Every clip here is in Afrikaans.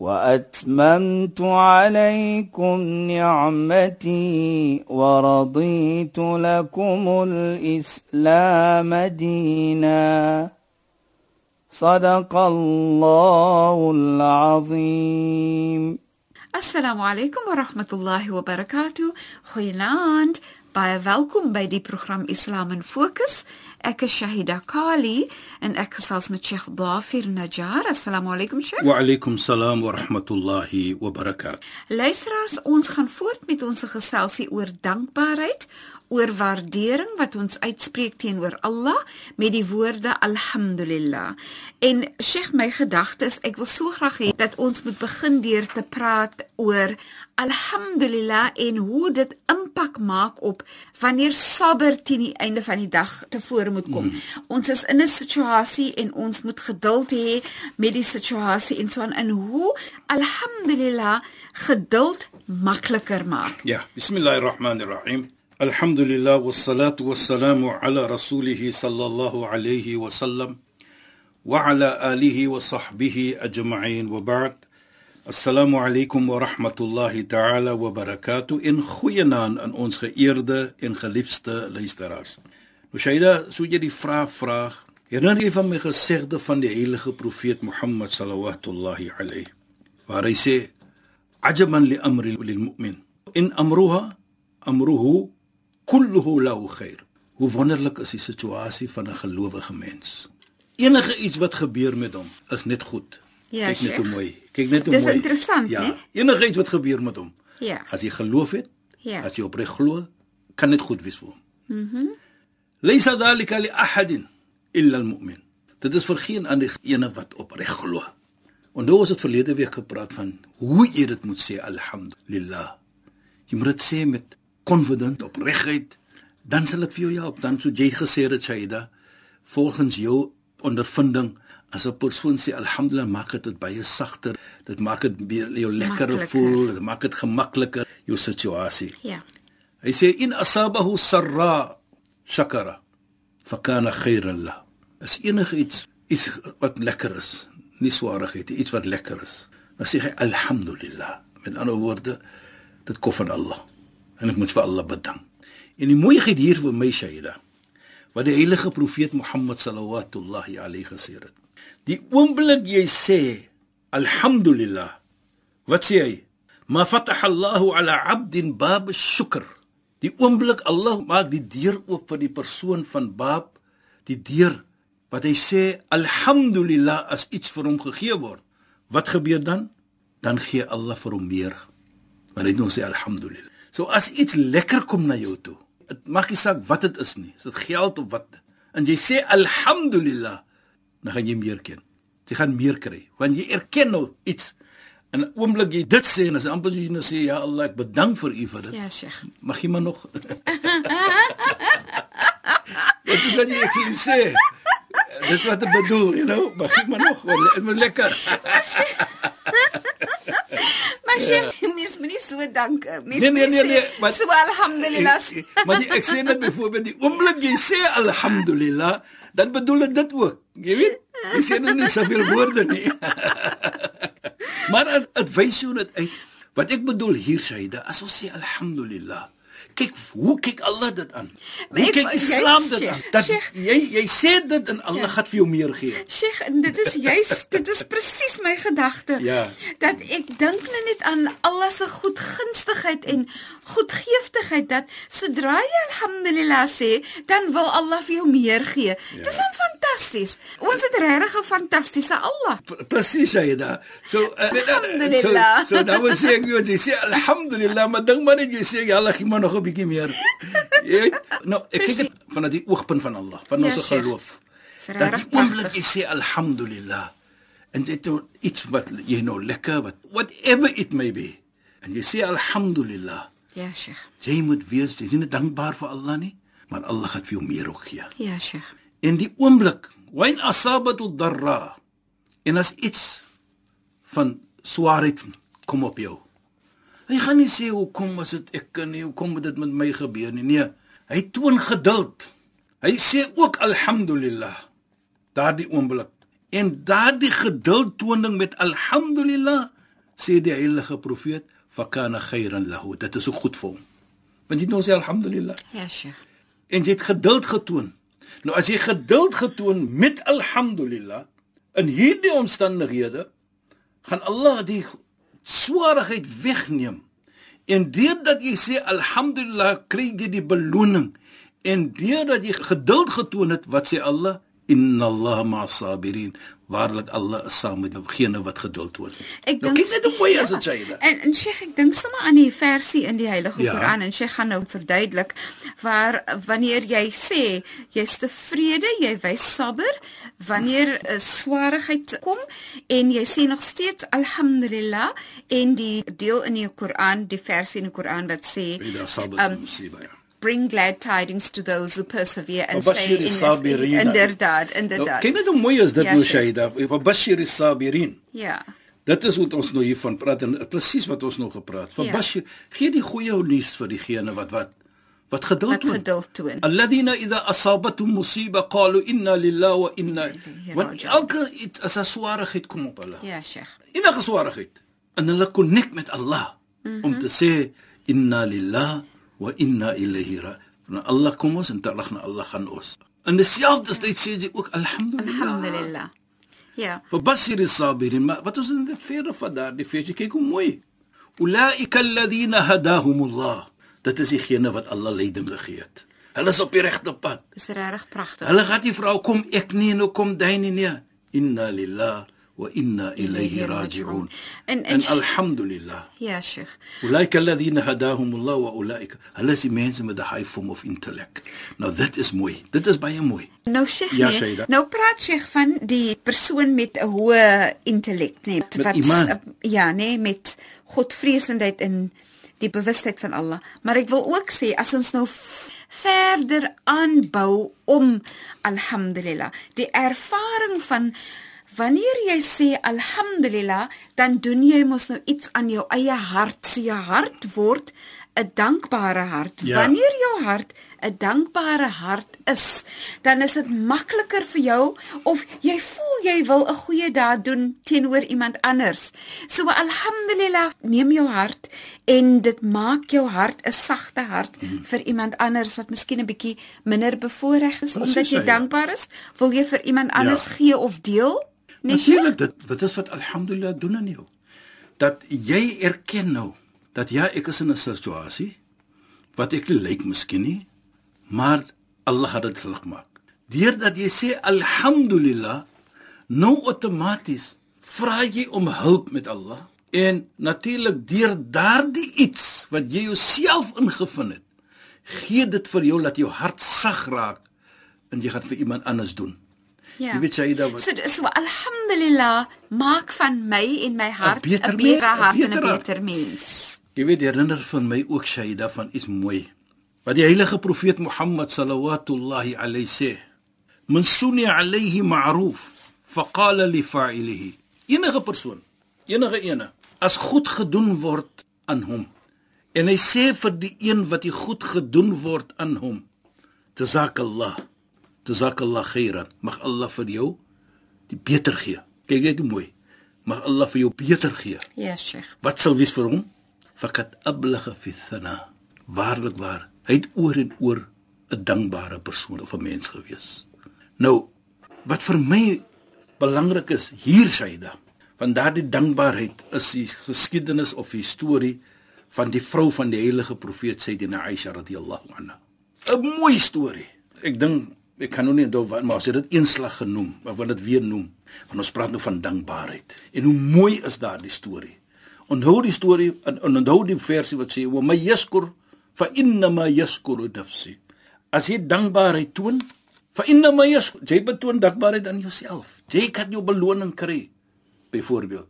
وأتممت عليكم نعمتي ورضيت لكم الإسلام دينا. صدق الله العظيم. السلام عليكم ورحمة الله وبركاته. خيلاند بايا فالكم بيدي بروخرام اسلام فوكس Ek is Shahida Kali en ek gesels met Sheikh Dafir Najjar. Assalamu alaykum Sheikh. Wa alaykum salaam wa rahmatullahi wa barakatuh. Luisteraars, ons gaan voort met ons geselsie oor dankbaarheid, oor waardering wat ons uitspreek teenoor Allah met die woorde alhamdulillah. En Sheikh, my gedagte is ek wil so graag hê dat ons moet begin deur te praat oor alhamdulillah en hoe dit impak maak op wanneer sabber teen die einde van die dag tevore moet kom. Mm. Ons is in 'n situasie en ons moet geduld hê met die situasie en so aan en hoe alhamdulillah geduld makliker maak. Ja, bismillahirrahmanirrahim. Alhamdulillah wassalatu wassalamu ala rasulih sallallahu alayhi wa sallam wa ala alihi wa sahbihi ajma'in wa ba'd. Assalamu alaykum wa rahmatullahi ta'ala wa barakatuh. In goeienaand aan ons geëerde en geliefde luisteraars. Nou Shaida, so jy die vraag vra, herinner jy van my gesegde van die heilige profeet Mohammed sallallahu alayhi waar hy sê ajaban li amri lil mu'min in amruha amruhu kulluhu lahu khair. Hoe wonderlik is die situasie van 'n gelowige mens. Enige iets wat gebeur met hom is net goed. Ja, Kyk net hoe mooi. Kyk net hoe Dis mooi. interessant, ja. né? Enige iets wat gebeur met hom. Ja. As jy geloof het, Ja. as jy opreg glo, kan dit goed wees vir hom. Mhm. Laysa dhalika li ahadin illa al-mu'min. Dit is vir geen ander ene wat opreg glo. Onthou ons het verlede week gepraat van hoe jy dit moet sê alhamdulillah. Jy moet dit sê met confident opregheid, dan sal dit vir jou help. Dan so jy gesê het Shaida, volgens jou ondervinding as 'n persoon sê alhamdulillah maak dit baie sagter. Dit maak dit jou lekkerder Makliker. voel, dit maak dit gemakliker jou situasie. Ja. Hy sê in asabahu sarra shakara fakana khairan la. As enige iets iets wat lekker is, nie swaarigheid, iets wat lekker is, dan sê hy alhamdulillah. Met ander woorde, dit kom van Allah. En ek moet vir Allah bedank. En die mooiheid hier vir my Shaida, wat die heilige profeet Mohammed sallallahu alayhi gesê het. Die oomblik jy sê alhamdulillah, wat sê hy? Ma fataha Allahu ala 'abdin bab ash-shukr. Die oomblik Allah maak die deur oop vir die persoon van Bab, die deur wat hy sê alhamdulillah as iets vir hom gegee word. Wat gebeur dan? Dan gee Allah vir hom meer. Want hy doen sê alhamdulillah. So as iets lekker kom na jou toe, dit maak nie saak wat dit is nie. Is dit geld of wat? En jy sê alhamdulillah, dan gaan jy meer ken. Jy gaan meer kry want jy erken nou iets. En 'n oomblik jy dit sê en as amper jy nou sê ja Allah, ek bedank vir u vir dit. Ja, Sheikh. Mag jy maar nog Wat is wat jy actually sê? Dit wat ek bedoel, you know, mag jy maar nog, dit moet lekker. Maar Sheikh, mens moet nie so dank. Mens Nee, nee, nee, sê, nee, maar- so alhamdulillah. maar die, ek sê net byvoorbeeld die oomblik jy sê alhamdulillah, dan bedoel ek dit ook. Jy weet, jy sê nou nie soveel woorde nie. maar dit- dit wys jou net uit wat ek bedoel hier Shaida, as ons sê alhamdulillah. Kyk hoe kyk Allah dit aan. Hoe ek- kyk Islam juist, dit Sheikh, aan? Dat Sheikh. jy jy sê dit en Allah gaan vir jou meer gee. Sheikh, en dit is juis dit is presies my gedagte. Ja. Dat ek dink nou net aan Allah se goedgunstigheid en goedgeeftigheid dat sodra jy alhamdulillah sê, dan wil Allah vir jou meer gee. Ja. Dis dan fantasties. Ons het regtig 'n fantastiese Allah. Presies Shaida. So uh, Alhamdulillah. So, so dan sê ek jy sê alhamdulillah, maar dink maar net jy sê ja, Allah gee maar nog 'n bietjie meer. Jy nou ek kyk dit vanuit die oogpunt van Allah, van Ja, ons Sheikh. geloof. Dat die oomblik jy sê alhamdulillah en dit nou iets wat jy nou lekker wat whatever it may be. en jy sê alhamdulillah, Ja, Sheikh. jy moet wees jy is dankbaar vir Allah nie, maar Allah gaan vir jou meer ook gee. Ja, Sheikh. En die oomblik, wain asabatu darra, en as iets van swaarheid kom op jou. Hy gaan nie sê hoekom was dit ek kan nie, hoekom het dit met my gebeur nie. Nee, hy toon geduld. Hy sê ook alhamdulillah daardie oomblik. En daardie geduldtoning met alhamdulillah sê die heilige profeet fakana khairan lahu. Dit is ook goed vir hom. Want jy nou sê alhamdulillah Ja, Sheikh. en jy het geduld getoon. Nou as jy geduld getoon met alhamdulillah in hierdie omstandighede gaan Allah die swaarheid wegneem. En deurdat jy sê alhamdulillah kry jy die beloning en deurdat jy geduld getoon het wat sê Allah inna Allah ma'as sabirin waarlik Allah is saam met diegene wat geduld toon. Ek nou, dink kyk net hoe mooi is dit sê dit. En en Sheikh, ek dink sommer aan die versie in die Heilige Ja. Koran en Sheikh gaan nou verduidelik waar wanneer jy sê jy's tevrede, jy wys sabber wanneer 'n swaarigheid kom en jy sê nog steeds alhamdulillah en die deel in die Koran, die versie in die Koran wat sê um. Ja. Bring glad tidings to those who persevere and stay in inderdaad Nou, inderdaad kyk net hoe mooi is dit Ja, nou. Shaida. Wa bashir as-sabirin. ja Dit is wat ons nou hiervan praat en presies wat ons nou gepraat. Van Ja. Bashir, gee die goeie nuus vir diegene wat wat wat geduld wat toon. geduld toon Alladhina idha asabatuhum musiba qalu inna lillahi wa inna want elke as 'n swaarheid kom op hulle. ja Sheikh Enige swaarheid en hulle connect met Allah mm -hmm. om te sê inna lillahi wa inna ilayhi ra. Na Allah kom ons en terug na Allah gaan ons. In dieselfde tyd sê jy ook alhamdulillah. Alhamdulillah. Ja. Fabashir as-sabirin. Maar wat ons net verder van daardie feesjie kyk hoe mooi. Ulaika alladhina hadahumullah. Dit is diegene wat Allah leiding gegee het. Hulle is op die regte pad. Dis regtig pragtig. Hulle gaan nie vra kom ek nee, nou nie en hoe kom jy nie nie. Inna lillahi ilayhi raji'un. En- en en sh- alhamdulillah. Ja, Sheikh. alladhina hadahum Allah wa ulaika. Hulle is die mense met 'n high form of intellect. Nou dit is mooi. Dit is baie mooi. Nou Sheikh, Ja, nee, nou praat Sheikh van die persoon met 'n hoë intellek, nee, Met iman. uh, ja, nee, met godvreesendheid en die bewustheid van Allah. Maar ek wil ook sê as ons nou verder aanbou om alhamdulillah, die ervaring van Wanneer jy sê alhamdulillah, dan doen jy mos nou iets aan jou eie hart. So jou hart word 'n dankbare hart. Ja. Wanneer jou hart 'n dankbare hart is, dan is dit makliker vir jou of jy voel jy wil 'n goeie daad doen teenoor iemand anders. So alhamdulillah, neem jou hart en dit maak jou hart 'n sagte hart Mhm. vir iemand anders wat miskien 'n bietjie minder bevoordeel is Presies, omdat jy ja. dankbaar is. Wil jy vir iemand anders Ja. gee of deel? Nee? Natuurlik dit wat is wat alhamdulillah doen aan jou. Dat jy erken nou dat ja, ek is in 'n situasie wat ek nie lyk miskien nie, maar Allah het dit gemaak. Deurdat jy sê alhamdulillah, nou outomaties vra jy om hulp met Allah en natuurlik deur daardie iets wat jy jouself ingevind het, gee dit vir jou dat jou hart sag raak en jy gaan vir iemand anders doen. Ja. Jy weet Shaida wat So so alhamdulillah maak van my en my hart 'n beter beter, mens, hart en 'n betere. beter mens. Jy weet herinner van my ook Shaida van iets mooi. Wat die heilige profeet Mohammed sallallahu alayhi sê: "Man sunni alayhi ma'ruf, faqala li fa'ilihi." Enige persoon, enige ene, as goed gedoen word aan hom. En hy sê vir die een wat die goed gedoen word aan hom: "Jazakallah. Jazakallah khairan." Mag Allah vir jou die beter gee. Kyk net mooi. Mag Allah vir jou beter gee. Ja, Sheikh. Wat sal wees vir hom? Fakat ablagha fi thana. Waarlik waar. Hy het oor en oor 'n dankbare persoon of 'n mens gewees. Nou, wat vir my belangrik is hier Saida, van daardie dankbaarheid is die geskiedenis of die storie van die vrou van die heilige profeet Sayyidina Aisha radhiyallahu anha. 'n Mooi storie. Ek dink ek kan nou nie wat maar as jy dit eenslag genoem, maar wil dit weer noem. Want ons praat nou van dankbaarheid. En hoe mooi is daardie storie. Onthou die storie en, en onthou die versie wat sê wa may yashkur fa inna ma yashkuru nafsi. As jy dankbaarheid toon, fa inna ma yashkur, jy betoon dankbaarheid aan jouself. Jy kan jou beloning kry. Byvoorbeeld,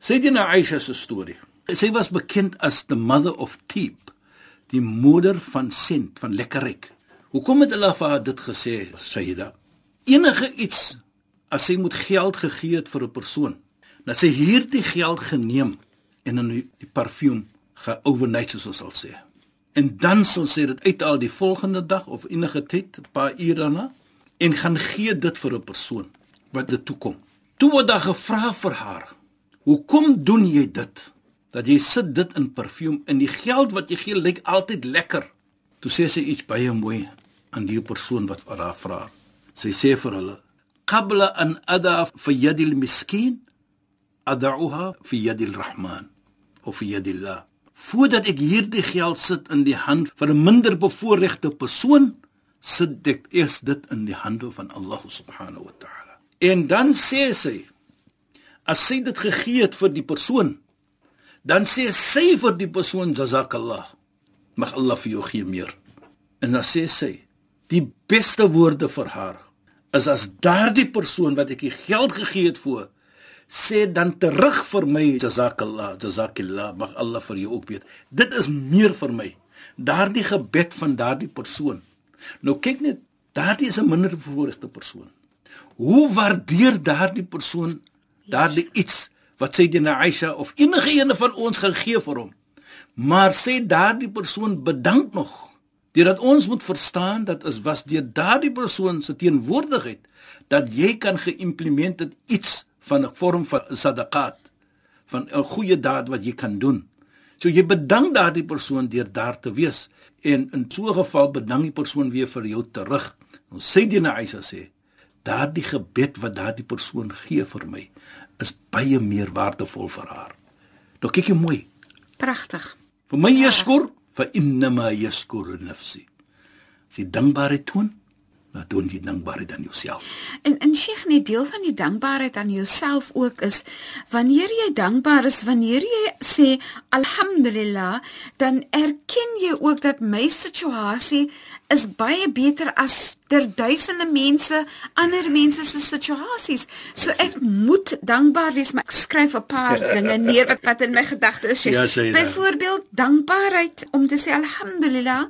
Sayyidina Aisha se storie. Sy was bekend as the mother of Tib, die moeder van sent, van lekkerryk. Hoekom het hulle vir haar dit gesê, Sayyida? Enige iets as sy moet geld gegee het vir 'n persoon, dat sy hierdie geld geneem en in die, parfuum geovernight soos ons sal sê. En dan sal sy dit uithaal die volgende dag of enige tyd, 'n paar ure daarna en gaan gee dit vir 'n persoon wat dit toe kom. Toe word daar gevra vir haar: "Hoekom doen jy dit?" Dat jy sit dit in parfuum en die geld wat jy gee lyk altyd lekker. Toe sê sy iets baie mooi aan die persoon wat vir haar vra. Sy sê vir hulle: "Qabla an ada fi yadi al-miskin, ad'uha fi yadi al-rahman of fi yadi Allah." Voordat ek hierdie geld sit in die hand van 'n minder bevoorregte persoon, sit ek eers dit in die hande van Allah subhanahu wa ta'ala. En dan sê sy as sy dit gegee het vir die persoon, dan sê sy vir die persoon jazakallah. Mag Allah vir jou gee meer. En dan sê sy die beste woorde vir haar is as daardie persoon wat ek die geld gegee het vir sê dan terug vir my jazakallah jazakillah mag Allah vir jou ook weet dit is meer vir my daardie gebed van daardie persoon Nou kyk net, daardie is 'n minder bevoorregte persoon. Hoe waardeer daardie persoon daardie iets wat sy deur Aisha of enige ene van ons gaan gee vir hom? Maar sê daardie persoon bedank nog. Deurdat ons moet verstaan dat is was deur daardie persoon se teenwoordigheid dat jy kan geïmplementeer het iets van 'n vorm van sadaqat van 'n goeie daad wat jy kan doen. So jy bedank daardie persoon deur daar te wees en in so 'n geval bedank die persoon weer vir jou terug. Ons sê dit na Aisha sê, daardie gebed wat daardie persoon gee vir my is baie meer waardevol vir haar. Nou kyk jy mooi. Pragtig. Vir my yashkur fa inna ma yashkuru nafsi. Sy dankbaarheid toon laat doen jy dankbaarheid aan jouself. En en Sheikh, 'n deel van die dankbaarheid aan jouself ook is wanneer jy dankbaar is, wanneer jy sê alhamdulillah, dan erken jy ook dat my situasie is baie beter as ter duisende mense, ander mense se situasies. So ek moet dankbaar wees, maar ek skryf 'n paar dinge neer wat wat in my gedagtes is. Ja, Byvoorbeeld dankbaarheid om te sê alhamdulillah,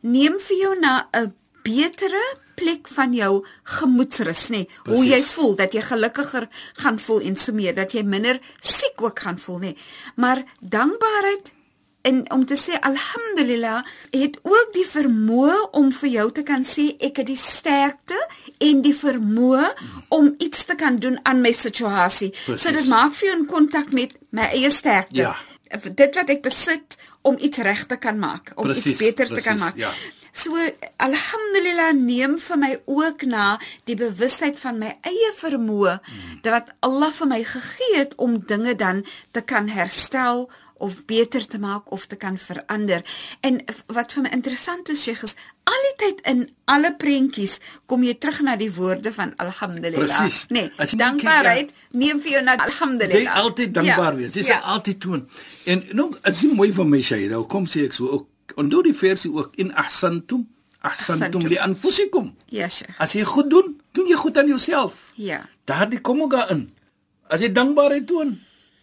neem vir jou na 'n betere plek van jou gemoedsrus nê hoe jy voel dat jy gelukkiger gaan voel en so meer dat jy minder siek ook gaan voel nê maar dankbaarheid en om te sê alhamdulillah het ook die vermoë om vir jou te kan sê ek het die sterkte en die vermoë om iets te kan doen aan my situasie Precies. so dit maak vir jou in kontak met my eie sterkte ja. dit wat ek besit om iets reg te kan maak om Precies. iets beter Precies. te kan maak ja. So alhamdulillah neem vir my ook na die bewustheid van my eie vermoë hmm. wat Allah vir my gegee het om dinge dan te kan herstel of beter te maak of te kan verander. En wat vir my interessant is, Sheikh, is al die tyd in alle prentjies kom jy terug na die woorde van alhamdulillah. Presies. Nee, dankbaarheid ja, neem vir jou na alhamdulillah. Jy altyd dankbaar ja, wees. Jy ja. sal altyd toon. En nou, as jy mooi van my sê, dan kom sê ek so ook onthou die versie ook in ahsantum ahsantum li anfusikum. Ja, Sheikh. As jy goed doen, doen jy goed aan jouself. Ja. Daardie kom ook daarin. As jy dankbaarheid toon,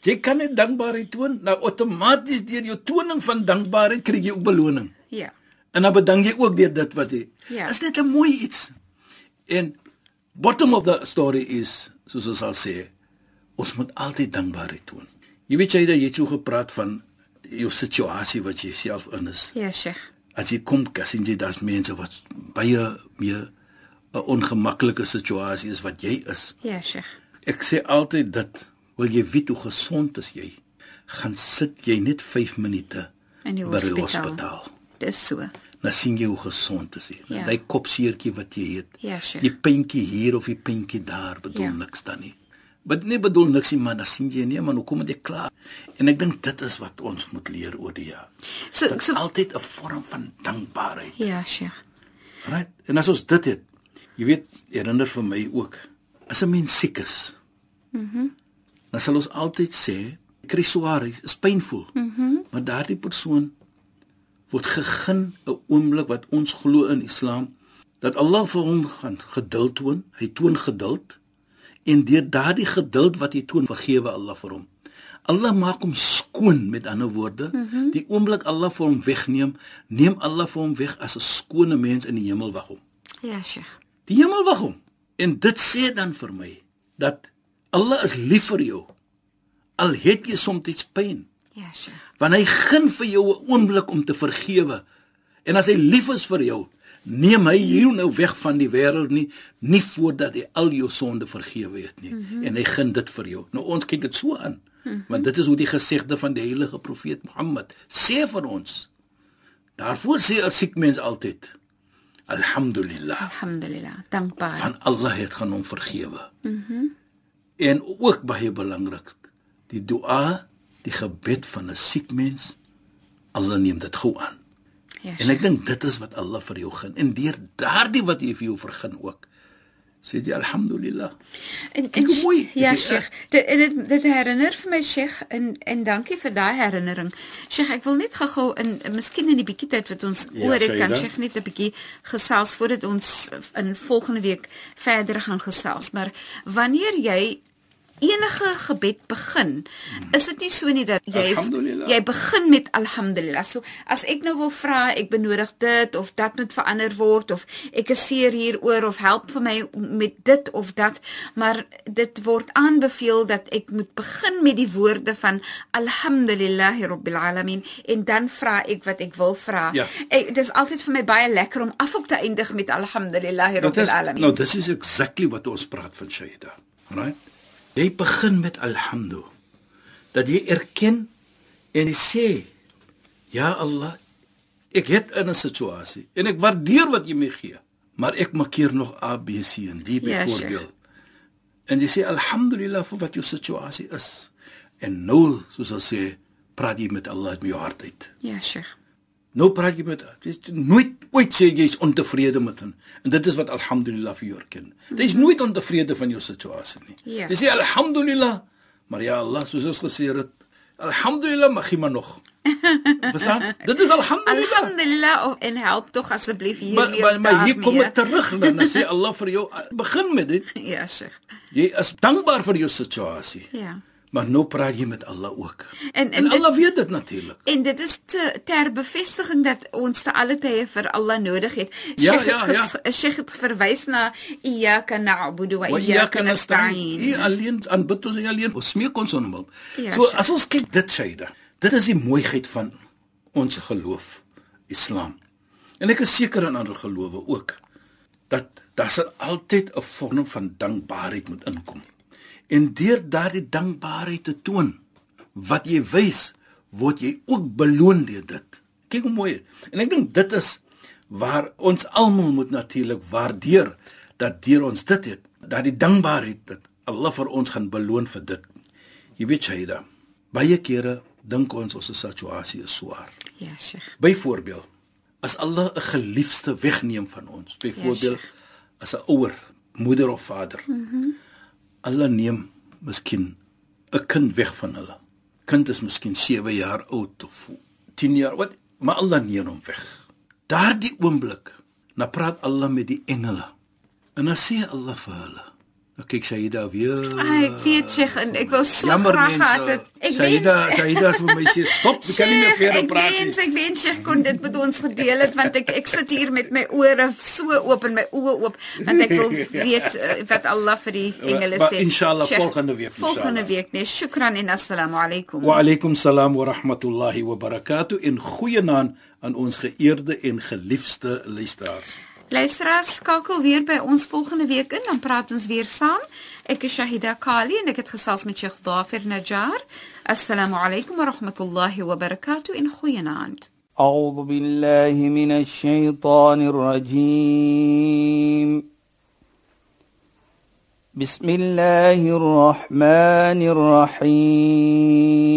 jy kan net dankbaarheid toon, nou outomaties deur jou toning van dankbaarheid kry jy ook beloning. Ja. En dan bedank jy ook deur dit wat jy. Ja. Is net 'n mooi iets. En bottom of the story is, soos ons al sê, ons moet altyd dankbaarheid toon. Jy weet jy dat jy so gepraat van jou situasie wat jy self in is. Ja, Sheikh. As jy kom, sien jy daar's mense wat baie meer 'n ongemaklike situasie is wat jy is. Ja, Sheikh. Ek sê altyd dit, wil jy weet hoe gesond is jy? Gaan sit jy net 5 minute in die hospitaal. hospitaal. Dis so. Dan sien jy hoe gesond is jy. Ja. Daai kopseertjie wat jy het. Ja, Sheikh. Die pynkie hier of die pynkie daar bedoel ja. niks dan nie. Wat nie bedoel niks nie man, dan sien jy nee man, hoe kom dit klaar? En ek dink dit is wat ons moet leer oor die jaar. So dit so altyd 'n vorm van dankbaarheid. Ja, Sheikh. Right? En as ons dit het, jy weet, herinner vir my ook as 'n mens siek is. Mhm. Mm dan sal ons altyd sê, kry swaar, is pynvol. Mhm. Mm maar daardie persoon word gegeen 'n oomblik wat ons glo in Islam dat Allah vir hom gaan geduld toon. Hy toon geduld en deur daardie geduld wat hy toon vergewe Allah vir hom. Allah maak hom skoon met ander woorde. Mm -hmm. Die oomblik Allah vir hom wegneem, neem Allah vir hom weg as 'n skone mens in die hemel wag hom. Ja, Sheikh. Die hemel wag hom. En dit sê dan vir my dat Allah is lief vir jou. Al het jy soms pyn. Ja, Sheikh. Want hy gun vir jou 'n oomblik om te vergewe. En as hy lief is vir jou, neem hy jou nou weg van die wêreld nie, nie voordat hy al jou sonde vergewe het nie. Mm -hmm. En hy gun dit vir jou. Nou ons kyk dit so aan. -hmm. Want dit is hoe die gesegde van die heilige profeet Mohammed sê vir ons. Daarvoor sê 'n siek mens altyd Alhamdulillah. Alhamdulillah. Dankbaar. Van Allah het gaan hom vergewe. Mhm. Mm en ook baie belangrik, die dua, die gebed van 'n siek mens, Allah neem dit gou aan. Ja, en ek dink dit is wat Allah vir jou gun. En deur daardie wat hy vir jou vergun ook, sê jy alhamdulillah. En en mooi. Ja, Sheikh. Dit dit dit herinner vir my Sheikh en en dankie vir daai herinnering. Sheikh, ek wil net gou-gou in miskien in die bietjie tyd wat ons ja, oor het kan Sheikh net 'n bietjie gesels voordat ons in volgende week verder gaan gesels. Maar wanneer jy enige gebed begin, is dit nie so nie dat jy jy begin met alhamdulillah. So as ek nou wil vra, ek benodig dit of dat moet verander word of ek is seer hieroor of help vir my met dit of dat, maar dit word aanbeveel dat ek moet begin met die woorde van alhamdulillahirabbil alamin en dan vra ek wat ek wil vra. Ja. Ek dis altyd vir my baie lekker om af op te eindig met alhamdulillahirabbil alamin. Nou, dis is exactly wat ons praat van Shaida. Right? Jy begin met alhamdu. Dat jy erken en jy sê ja Allah, ek het in 'n situasie en ek waardeer wat jy my gee, maar ek maak hier nog A B C en D byvoorbeeld. Ja, en jy sê alhamdulillah vir wat jou situasie is. En nou, soos ons sê, praat jy met Allah met jou hart uit. Ja, Sheikh. Nou praat jy met jy nooit ooit sê jy is ontevrede met hom. En dit is wat alhamdulillah vir jou erken. Jy is nooit ontevrede van jou situasie nie. Ja. Jy sê alhamdulillah, maar ja Allah, soos ons gesê het, alhamdulillah mag jy maar nog. Verstaan? Dit is alhamdulillah. Alhamdulillah oh, en help tog asseblief hier maar, maar, maar hier kom ek terug dan sê Allah vir jou begin met dit. Ja, Sheikh. Jy is dankbaar vir jou situasie. Ja. Maar nou praat jy met Allah ook. En en, en Allah dit, weet dit natuurlik. En dit is te, ter bevestiging dat ons te alle tye vir Allah nodig het. Ja, Sheikh ja, ja. Sheikh het verwys na iyyaka na'budu wa iyyaka nasta'in. Hier alleen aanbid ons alleen. Ons smeek ons aan hom. Ja, so as ons kyk dit Shaida. Dit is die mooiheid van ons geloof, Islam. En ek is seker in ander gelowe ook dat daar sal altyd 'n vorm van dankbaarheid moet inkom. En deur daardie dankbaarheid te toon wat jy wys, word jy ook beloon deur dit. Kyk hoe mooi. En ek dink dit is waar ons almal moet natuurlik waardeer dat deur ons dit het, dat die dankbaarheid dat Allah vir ons gaan beloon vir dit. Jy weet Shaida, baie kere dink ons ons situasie is swaar. Ja, Sheikh. Byvoorbeeld, as Allah 'n geliefde wegneem van ons, byvoorbeeld ja, as 'n ouer, moeder of vader. Mhm. Mm hulle neem miskien 'n kind weg van hulle. Kind is miskien 7 jaar oud of 10 jaar oud, maar Allah neem hom weg. Daardie oomblik, na praat Allah met die engele. En dan sê Allah vir hulle: Nou kyk daar weer. Ai, ek weet sy en ek wil so Jammer, graag gehad het. Ek sê daar, sê daar vir my sê stop, ek kan nie meer verder praat nie. Ek wens ek wens sy kon dit met ons gedeel het want ek ek sit hier met my ore so oop en my oë oop want ek wil weet uh, wat Allah vir die engele sê. Inshallah volgende week. Volgende week, nee. Shukran en assalamu alaykum. Wa alaykum salaam wa rahmatullahi wa barakatuh in goeie naam aan ons geëerde en geliefde luisteraars. Luisteraars, skakel weer by ons volgende week in, dan praat ons weer saam. Ek is Shahida Kali en ek het gesels met Sheikh Dafer Najjar. Assalamu alaykum wa rahmatullahi wa barakatuh in goeienaand. أعوذ بالله من الشيطان الرجيم بسم الله الرحمن الرحيم